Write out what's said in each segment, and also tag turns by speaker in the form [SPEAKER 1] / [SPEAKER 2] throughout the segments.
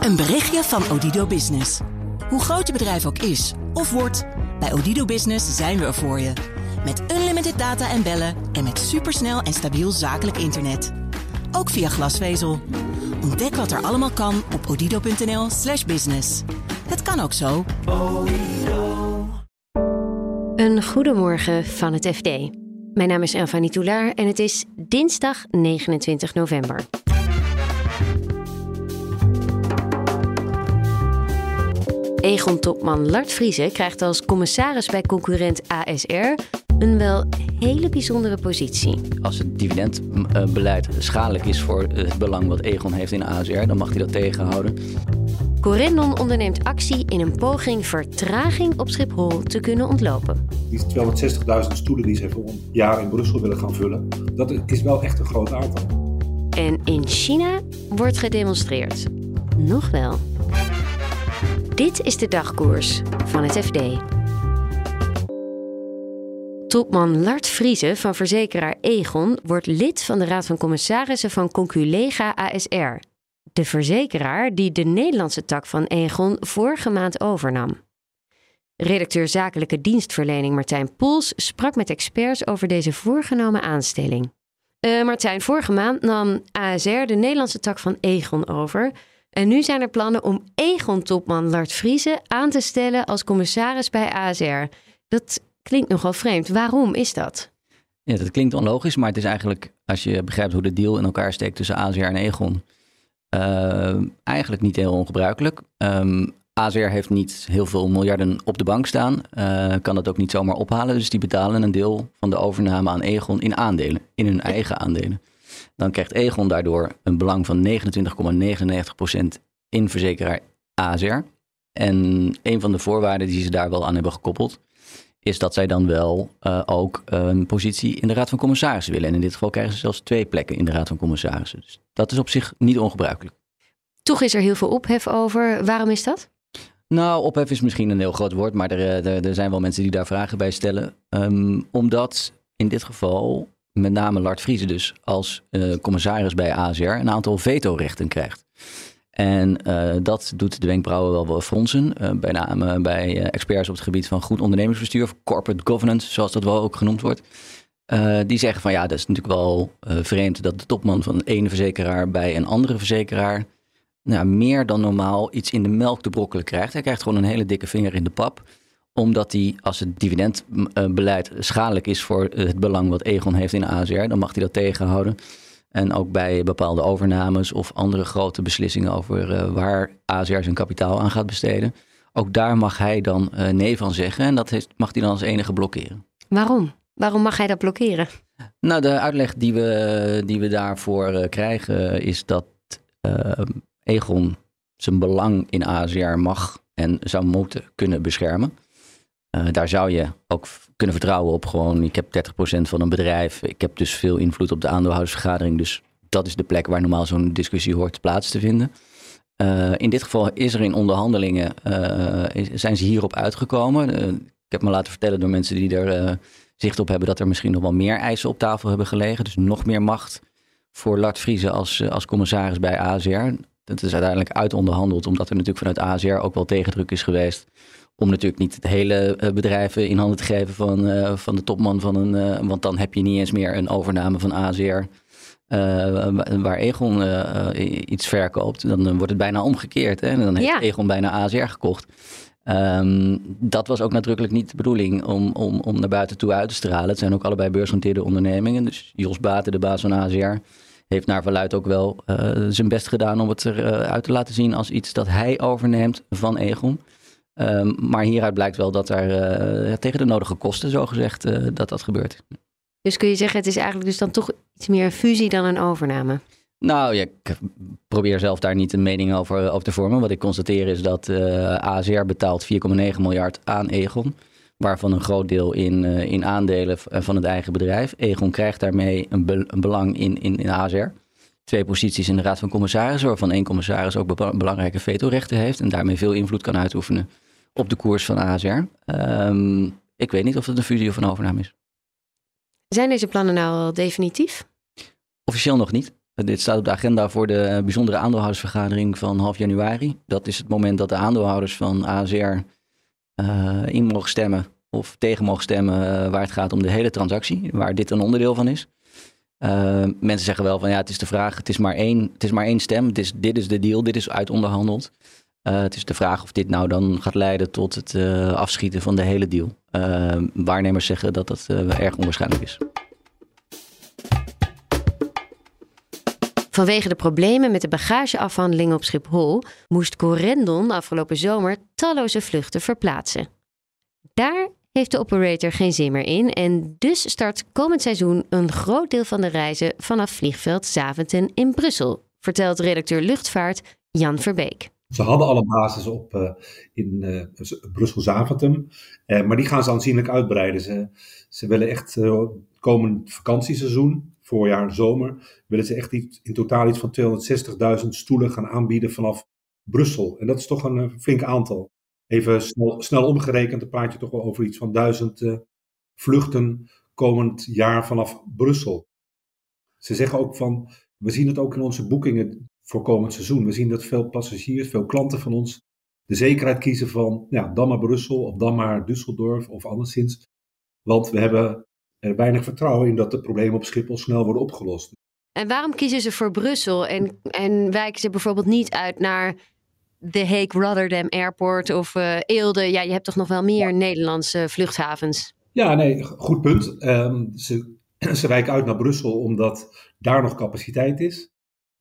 [SPEAKER 1] Een berichtje van Odido Business. Hoe groot je bedrijf ook is of wordt, bij Odido Business zijn we er voor je. Met unlimited data en bellen en met supersnel en stabiel zakelijk internet. Ook via glasvezel. Ontdek wat er allemaal kan op odido.nl/slash business. Het kan ook zo.
[SPEAKER 2] Een goedemorgen van het FD. Mijn naam is Elfanie Toulaar en het is dinsdag 29 november. Egon-topman Lart Vriezen krijgt als commissaris bij concurrent ASR een wel hele bijzondere positie.
[SPEAKER 3] Als het dividendbeleid schadelijk is voor het belang wat Egon heeft in ASR, dan mag hij dat tegenhouden.
[SPEAKER 2] Corendon onderneemt actie in een poging vertraging op Schiphol te kunnen ontlopen.
[SPEAKER 4] Die 260.000 stoelen die ze voor een jaar in Brussel willen gaan vullen, dat is wel echt een groot aantal.
[SPEAKER 2] En in China wordt gedemonstreerd. Nog wel. Dit is de dagkoers van het FD. Topman Lart Vriezen van verzekeraar Egon wordt lid van de Raad van Commissarissen van Conculega ASR. De verzekeraar die de Nederlandse tak van Egon vorige maand overnam. Redacteur Zakelijke Dienstverlening Martijn Poels sprak met experts over deze voorgenomen aanstelling. Uh, Martijn, vorige maand nam ASR de Nederlandse tak van Egon over. En nu zijn er plannen om Egon-topman Lart Vriezen aan te stellen als commissaris bij ASR. Dat klinkt nogal vreemd. Waarom is dat?
[SPEAKER 3] Ja, dat klinkt onlogisch, maar het is eigenlijk, als je begrijpt hoe de deal in elkaar steekt tussen ASR en Egon, uh, eigenlijk niet heel ongebruikelijk. Um, ASR heeft niet heel veel miljarden op de bank staan, uh, kan dat ook niet zomaar ophalen. Dus die betalen een deel van de overname aan Egon in aandelen, in hun eigen aandelen. Dan krijgt Egon daardoor een belang van 29,99% in verzekeraar ASR. En een van de voorwaarden die ze daar wel aan hebben gekoppeld, is dat zij dan wel uh, ook een positie in de Raad van Commissarissen willen. En in dit geval krijgen ze zelfs twee plekken in de Raad van Commissarissen. Dus dat is op zich niet ongebruikelijk.
[SPEAKER 2] Toch is er heel veel ophef over. Waarom is dat?
[SPEAKER 3] Nou, ophef is misschien een heel groot woord, maar er, er, er zijn wel mensen die daar vragen bij stellen. Um, omdat in dit geval met name Lart Vriezen dus als uh, commissaris bij ASR een aantal vetorechten krijgt. En uh, dat doet de wenkbrauwen wel wel fronsen. Uh, bij name bij experts op het gebied van goed ondernemingsbestuur, of corporate governance, zoals dat wel ook genoemd wordt. die zeggen van ja, dat is natuurlijk wel vreemd dat de topman van ene verzekeraar bij een andere verzekeraar nou, meer dan normaal iets in de melk te brokkelen krijgt. Hij krijgt gewoon een hele dikke vinger in de pap omdat hij, als het dividendbeleid schadelijk is voor het belang wat Egon heeft in ASR, dan mag hij dat tegenhouden. En ook bij bepaalde overnames of andere grote beslissingen over uh, waar ASR zijn kapitaal aan gaat besteden. Ook daar mag hij dan uh, nee van zeggen en dat heeft, mag hij dan als enige blokkeren.
[SPEAKER 2] Waarom? Waarom mag hij dat blokkeren?
[SPEAKER 3] Nou, de uitleg die we, die we daarvoor uh, krijgen is dat Egon zijn belang in ASR mag en zou moeten kunnen beschermen. Uh, daar zou je ook kunnen vertrouwen op gewoon, ik heb 30% van een bedrijf, ik heb dus veel invloed op de aandeelhoudersvergadering, dus dat is de plek waar normaal zo'n discussie hoort plaats te vinden. Uh, in dit geval is er in onderhandelingen, uh, zijn ze hierop uitgekomen. ik heb me laten vertellen door mensen die er zicht op hebben dat er misschien nog wel meer eisen op tafel hebben gelegen. Dus nog meer macht voor Lart Vriezen als, als commissaris bij ASR. Dat is uiteindelijk uitonderhandeld, omdat er natuurlijk vanuit ASR ook wel tegendruk is geweest om natuurlijk niet het hele eh, bedrijf in handen te geven van, uh, van de topman van een. Uh, want dan heb je niet eens meer een overname van ASR. Uh, waar Egon iets verkoopt. Dan wordt het bijna omgekeerd. Hè? En dan heeft ja. Egon bijna ASR gekocht. Um, dat was ook nadrukkelijk niet de bedoeling om, om, om naar buiten toe uit te stralen. Het zijn ook allebei beursgenoteerde ondernemingen. Dus Jos Baten, de baas van ASR, heeft naar verluid ook wel zijn best gedaan om het eruit te laten zien als iets dat hij overneemt van Egon. Um, maar hieruit blijkt wel dat er uh, tegen de nodige kosten, zogezegd, uh, dat dat gebeurt.
[SPEAKER 2] Dus kun je zeggen, het is eigenlijk dus dan toch iets meer een fusie dan een overname?
[SPEAKER 3] Nou ja, ik probeer zelf daar niet een mening over, over te vormen. Wat ik constateer is dat uh, ASR betaalt 4,9 miljard aan Egon. Waarvan een groot deel in, in aandelen van het eigen bedrijf. Egon krijgt daarmee een, be een belang in, in, in ASR twee posities in de Raad van Commissarissen, waarvan één commissaris ook be belangrijke vetorechten heeft en daarmee veel invloed kan uitoefenen op de koers van ASR. Um, ik weet niet of het een fusie of een overname is.
[SPEAKER 2] Zijn deze plannen nou al definitief?
[SPEAKER 3] Officieel nog niet. Dit staat op de agenda voor de bijzondere aandeelhoudersvergadering van half januari. Dat is het moment dat de aandeelhouders van ASR in mogen stemmen of tegen mogen stemmen waar het gaat om de hele transactie, waar dit een onderdeel van is. mensen zeggen wel van ja, het is de vraag, het is maar één, het is maar één stem, het is, dit is de deal, dit is uitonderhandeld. Uh, het is de vraag of dit nou dan gaat leiden tot het afschieten van de hele deal. Waarnemers zeggen dat dat erg onwaarschijnlijk is.
[SPEAKER 2] Vanwege de problemen met de bagageafhandeling op Schiphol moest Corendon afgelopen zomer talloze vluchten verplaatsen. Daar heeft de operator geen zin meer in en dus start komend seizoen een groot deel van de reizen vanaf vliegveld Zaventem in Brussel, vertelt redacteur luchtvaart Jan Verbeek.
[SPEAKER 4] Ze hadden alle basis op uh, in uh, Brussel-Zaventem, uh, maar die gaan ze aanzienlijk uitbreiden. Ze, ze willen echt komend vakantieseizoen, voorjaar en zomer, willen ze echt iets, in totaal iets van 260.000 stoelen gaan aanbieden vanaf Brussel. En dat is toch een flink aantal. Even snel, snel omgerekend, dan praat je toch wel over iets van duizend vluchten komend jaar vanaf Brussel. Ze zeggen ook van, we zien het ook in onze boekingen voor komend seizoen. We zien dat veel passagiers, veel klanten van ons de zekerheid kiezen van ja, dan maar Brussel of dan maar Düsseldorf of anderszins. Want we hebben er weinig vertrouwen in dat de problemen op Schiphol snel worden opgelost.
[SPEAKER 2] En waarom kiezen ze voor Brussel en, en wijken ze bijvoorbeeld niet uit naar de Hague Rotterdam Airport of uh, Eelde? Ja, je hebt toch nog wel meer Nederlandse vluchthavens?
[SPEAKER 4] Ja, nee, goed punt. Um, ze, ze wijken uit naar Brussel omdat daar nog capaciteit is.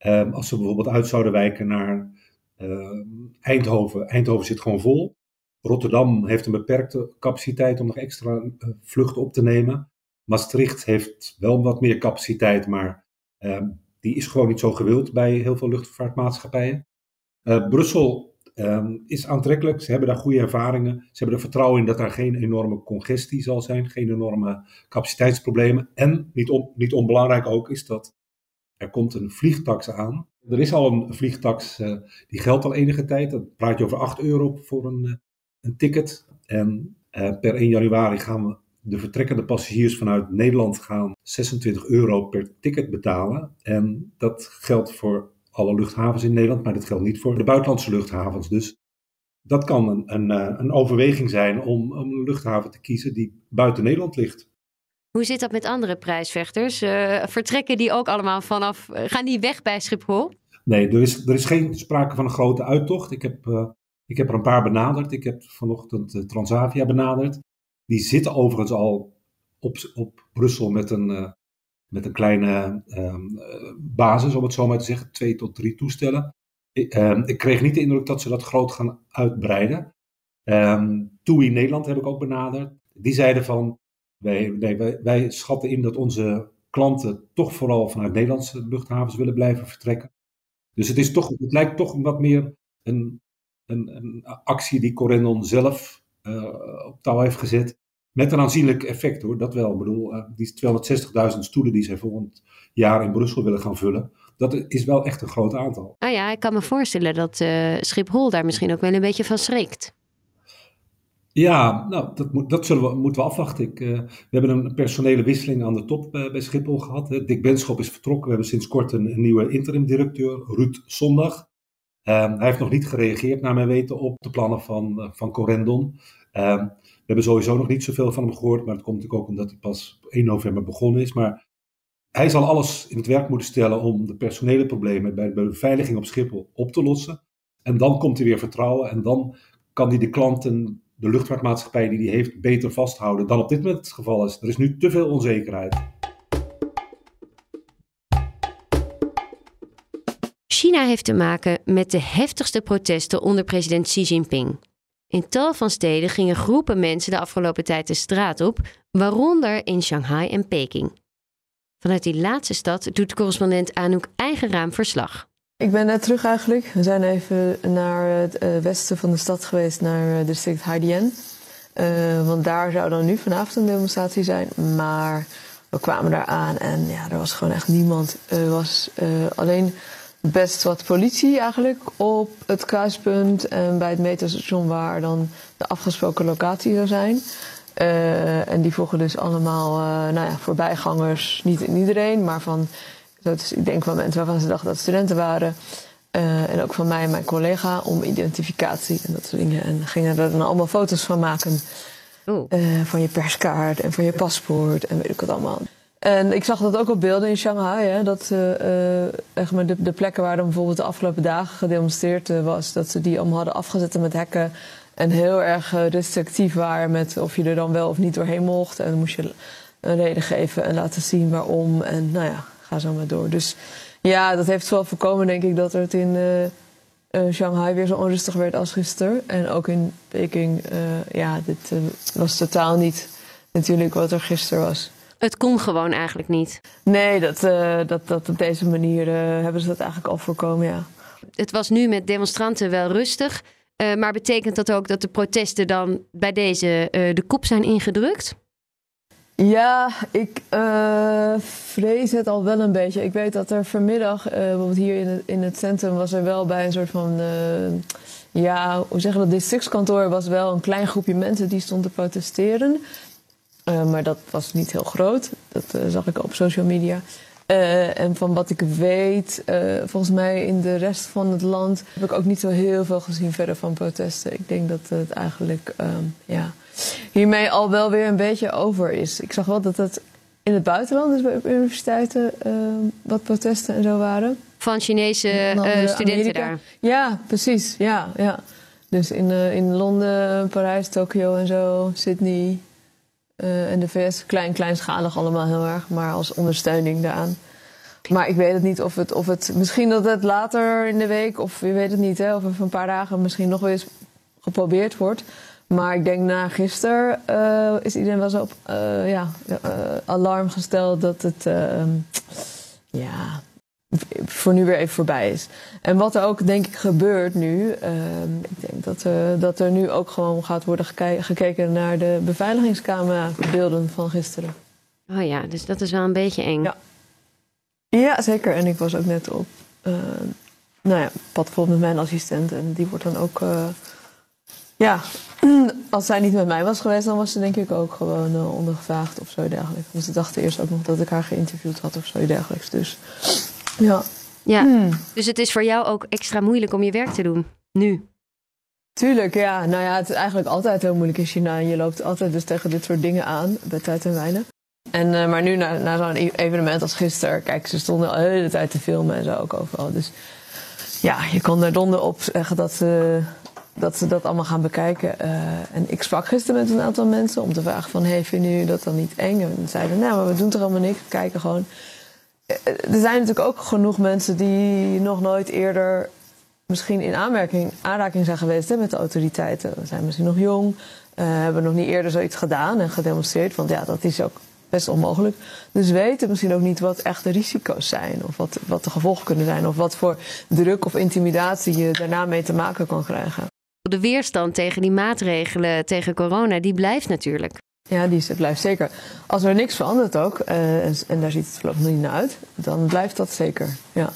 [SPEAKER 4] Um, als ze bijvoorbeeld uit zouden wijken naar uh, Eindhoven, Eindhoven zit gewoon vol. Rotterdam heeft een beperkte capaciteit om nog extra uh, vluchten op te nemen. Maastricht heeft wel wat meer capaciteit, maar uh, die is gewoon niet zo gewild bij heel veel luchtvaartmaatschappijen. Uh, Brussel ehm, is aantrekkelijk, ze hebben daar goede ervaringen. Ze hebben er vertrouwen in dat daar geen enorme congestie zal zijn, geen enorme capaciteitsproblemen. En niet, niet onbelangrijk ook is dat er komt een vliegtax aan. Er is al een vliegtax, uh, die geldt al enige tijd. Dan praat je over 8 euro voor een, uh, een ticket. En per 1 januari gaan we de vertrekkende passagiers vanuit Nederland gaan 26 euro per ticket betalen. En dat geldt voor alle luchthavens in Nederland, maar dat geldt niet voor de buitenlandse luchthavens. Dus dat kan een, een, een overweging zijn om, een luchthaven te kiezen die buiten Nederland ligt.
[SPEAKER 2] Hoe zit dat met andere prijsvechters? Uh, vertrekken die ook allemaal vanaf, uh, gaan die weg bij Schiphol?
[SPEAKER 4] Nee, er is, er is geen sprake van een grote uittocht. Ik heb, uh, ik heb er een paar benaderd. Ik heb vanochtend Transavia benaderd. Die zitten overigens al op, op Brussel met een, met een kleine ehm, basis, om het zo maar te zeggen. Twee tot drie toestellen. Ik, ehm, ik kreeg niet de indruk dat ze dat groot gaan uitbreiden. Um, TUI Nederland heb ik ook benaderd. Die zeiden van, wij, wij, wij schatten in dat onze klanten toch vooral vanuit Nederlandse luchthavens willen blijven vertrekken. Dus het, is toch, het lijkt toch wat meer een, een, een actie die Corendon zelf op touw heeft gezet. Met een aanzienlijk effect hoor, dat wel. Ik bedoel, uh, die 260.000 stoelen die zij volgend jaar in Brussel willen gaan vullen, dat is wel echt een groot aantal.
[SPEAKER 2] Ah ja, ik kan me voorstellen dat uh, Schiphol daar misschien ook wel een beetje van schrikt.
[SPEAKER 4] Ja, nou, dat, moet, dat zullen we, moeten we afwachten. Ik, uh, we hebben een personele wisseling aan de top uh, bij Schiphol gehad. Hè. Dick Benschop is vertrokken. We hebben sinds kort een, een nieuwe interim-directeur, Ruud Zondag. Um, hij heeft nog niet gereageerd, naar mijn weten, op de plannen van, van Corendon. Um, we hebben sowieso nog niet zoveel van hem gehoord, maar dat komt natuurlijk ook omdat hij pas op 1 november begonnen is. Maar hij zal alles in het werk moeten stellen om de personele problemen bij de beveiliging op Schiphol op te lossen. En dan komt hij weer vertrouwen en dan kan hij de klanten de luchtvaartmaatschappij die die heeft beter vasthouden dan op dit moment het geval is. Er is nu te veel onzekerheid.
[SPEAKER 2] China heeft te maken met de heftigste protesten onder president Xi Jinping. In tal van steden gingen groepen mensen de afgelopen tijd de straat op, waaronder in Shanghai en Peking. Vanuit die laatste stad doet correspondent Anouk Eigenraam verslag.
[SPEAKER 5] Ik ben net terug eigenlijk. We zijn even naar het uh, westen van de stad geweest, naar uh, district Haidian. Uh, want daar zou dan nu vanavond een demonstratie zijn. Maar we kwamen daar aan en ja, er was gewoon echt niemand. Er was alleen best wat politie eigenlijk op het kruispunt en bij het metrostation waar dan de afgesproken locatie zou zijn. en die volgen dus allemaal, nou ja, voorbijgangers, niet iedereen, maar van Dus ik denk van mensen waarvan ze dachten dat studenten waren. Uh, en ook van mij en mijn collega om identificatie en dat soort dingen. En gingen er dan allemaal foto's van maken. Van je perskaart en van je paspoort en weet ik wat allemaal. En ik zag dat ook op beelden in Shanghai. Hè, dat uh, echt maar de, plekken waar dan bijvoorbeeld de afgelopen dagen gedemonstreerd was, dat ze die allemaal hadden afgezet met hekken. En heel erg restrictief waren met of je er dan wel of niet doorheen mocht. En dan moest je een reden geven en laten zien waarom. En nou ja, ga zo maar door. Dus ja, dat heeft wel voorkomen, denk ik, dat het in Shanghai weer zo onrustig werd als gisteren. En ook in Peking, ja, dit was totaal niet natuurlijk wat er gisteren was.
[SPEAKER 2] Het kon gewoon eigenlijk niet.
[SPEAKER 5] Nee, dat, dat, dat op deze manier hebben ze dat eigenlijk al voorkomen, ja.
[SPEAKER 2] Het was nu met demonstranten wel rustig. maar betekent dat ook dat de protesten dan bij deze de kop zijn ingedrukt?
[SPEAKER 5] Ja, ik vrees het al wel een beetje. Ik weet dat er vanmiddag, bijvoorbeeld hier in het, in het centrum, was er wel bij een soort van. Ja, hoe zeggen dat? Districtskantoor was wel een klein groepje mensen die stond te protesteren. Maar dat was niet heel groot. Dat zag ik op social media. en van wat ik weet, volgens mij in de rest van het land heb ik ook niet zo heel veel gezien verder van protesten. Ik denk dat het eigenlijk, um, ja hiermee al wel weer een beetje over is. Ik zag wel dat het in het buitenland, dus bij universiteiten, uh, wat protesten en zo waren.
[SPEAKER 2] Van Chinese studenten daar?
[SPEAKER 5] Ja, precies. Ja, ja. Dus in, in Londen, Parijs, Tokio en zo, Sydney en de VS. Klein, kleinschalig allemaal heel erg, maar als ondersteuning daaraan. Maar ik weet het niet of het, of het. Misschien dat het later in de week, of je weet het niet, hè, of over een paar dagen misschien nog eens geprobeerd wordt. Maar ik denk na gisteren uh, is iedereen wel zo op uh, ja, alarm gesteld dat het ehm, ja, voor nu weer even voorbij is. En wat er ook denk ik gebeurt nu, ehm, ik denk dat, dat er nu ook gewoon gaat worden gekeken naar de beveiligingscamera beelden van gisteren.
[SPEAKER 2] Oh ja, dus dat is wel een beetje eng.
[SPEAKER 5] Ja, ja zeker. En ik was ook net op nou ja, pad bijvoorbeeld met mijn assistent en die wordt dan ook ja, als zij niet met mij was geweest, dan was ze denk ik ook gewoon uh, ondergevraagd of zo dergelijks. Want ze dachten eerst ook nog dat ik haar geïnterviewd had of zo dergelijks. Dus ja.
[SPEAKER 2] Ja, hmm. dus het is voor jou ook extra moeilijk om je werk te doen, nu?
[SPEAKER 5] Tuurlijk, ja. Nou ja, het is eigenlijk altijd heel moeilijk in China. En je loopt altijd dus tegen dit soort dingen aan, bij tijd en weinig. En, uh, maar nu, na, na zo'n e-, evenement als gisteren, kijk, ze stonden al de hele tijd te filmen en zo ook overal. Dus ja, je kan er donder op zeggen dat ze dat ze dat allemaal gaan bekijken. Uh, en ik sprak gisteren met een aantal mensen om te vragen van... hey, vinden jullie dat dan niet eng? En zeiden, nou, maar we doen toch allemaal niks, we kijken gewoon. Eh, er zijn natuurlijk ook genoeg mensen die nog nooit eerder... misschien in aanmerking, aanraking zijn geweest hè, met de autoriteiten. We zijn misschien nog jong, uh, hebben nog niet eerder zoiets gedaan en gedemonstreerd. Want ja, dat is ook best onmogelijk. Dus weten misschien ook niet wat echt de risico's zijn. Of wat, wat de gevolgen kunnen zijn. Of wat voor druk of intimidatie je daarna mee te maken kan krijgen
[SPEAKER 2] de weerstand tegen die maatregelen tegen corona, die blijft natuurlijk.
[SPEAKER 5] Ja, die blijft zeker. Als er niks verandert ook, uh, en, en, daar ziet het voorlopig niet naar uit, dan blijft dat zeker. Ja.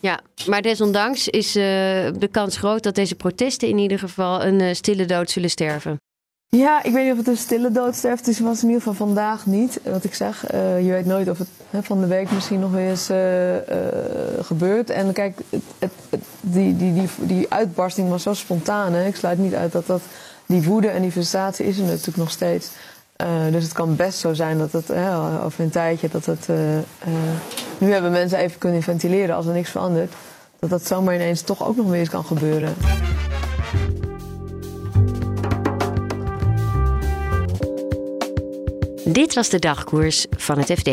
[SPEAKER 2] Ja, maar desondanks is uh, de kans groot dat deze protesten in ieder geval een uh, stille dood zullen sterven.
[SPEAKER 5] Ja, ik weet niet of het een stille dood sterft. Het was in ieder geval vandaag niet. Wat ik zeg, uh, je weet nooit of het hè, van de week misschien nog eens uh, uh, gebeurt. En kijk, het, het, die, die, die, die uitbarsting was zo spontaan. Hè. Ik sluit niet uit dat, dat die woede en die frustratie is er natuurlijk nog steeds. Dus het kan best zo zijn dat het over een tijdje dat het. nu hebben mensen even kunnen ventileren als er niks verandert. Dat dat zomaar ineens toch ook nog weer eens kan gebeuren.
[SPEAKER 2] Dit was de dagkoers van het FD.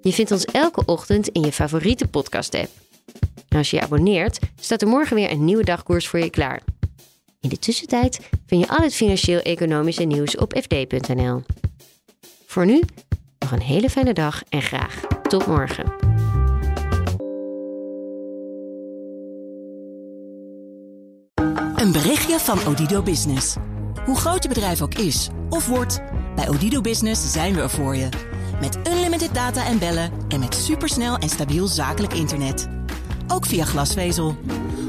[SPEAKER 2] Je vindt ons elke ochtend in je favoriete podcast-app. Als je je abonneert, staat er morgen weer een nieuwe dagkoers voor je klaar. In de tussentijd vind je al het financieel-economische nieuws op fd.nl. Voor nu, nog een hele fijne dag en graag tot morgen.
[SPEAKER 1] Een berichtje van Odido Business. Hoe groot je bedrijf ook is of wordt, bij Odido Business zijn we er voor je. Met unlimited data en bellen en met supersnel en stabiel zakelijk internet. Ook via glasvezel.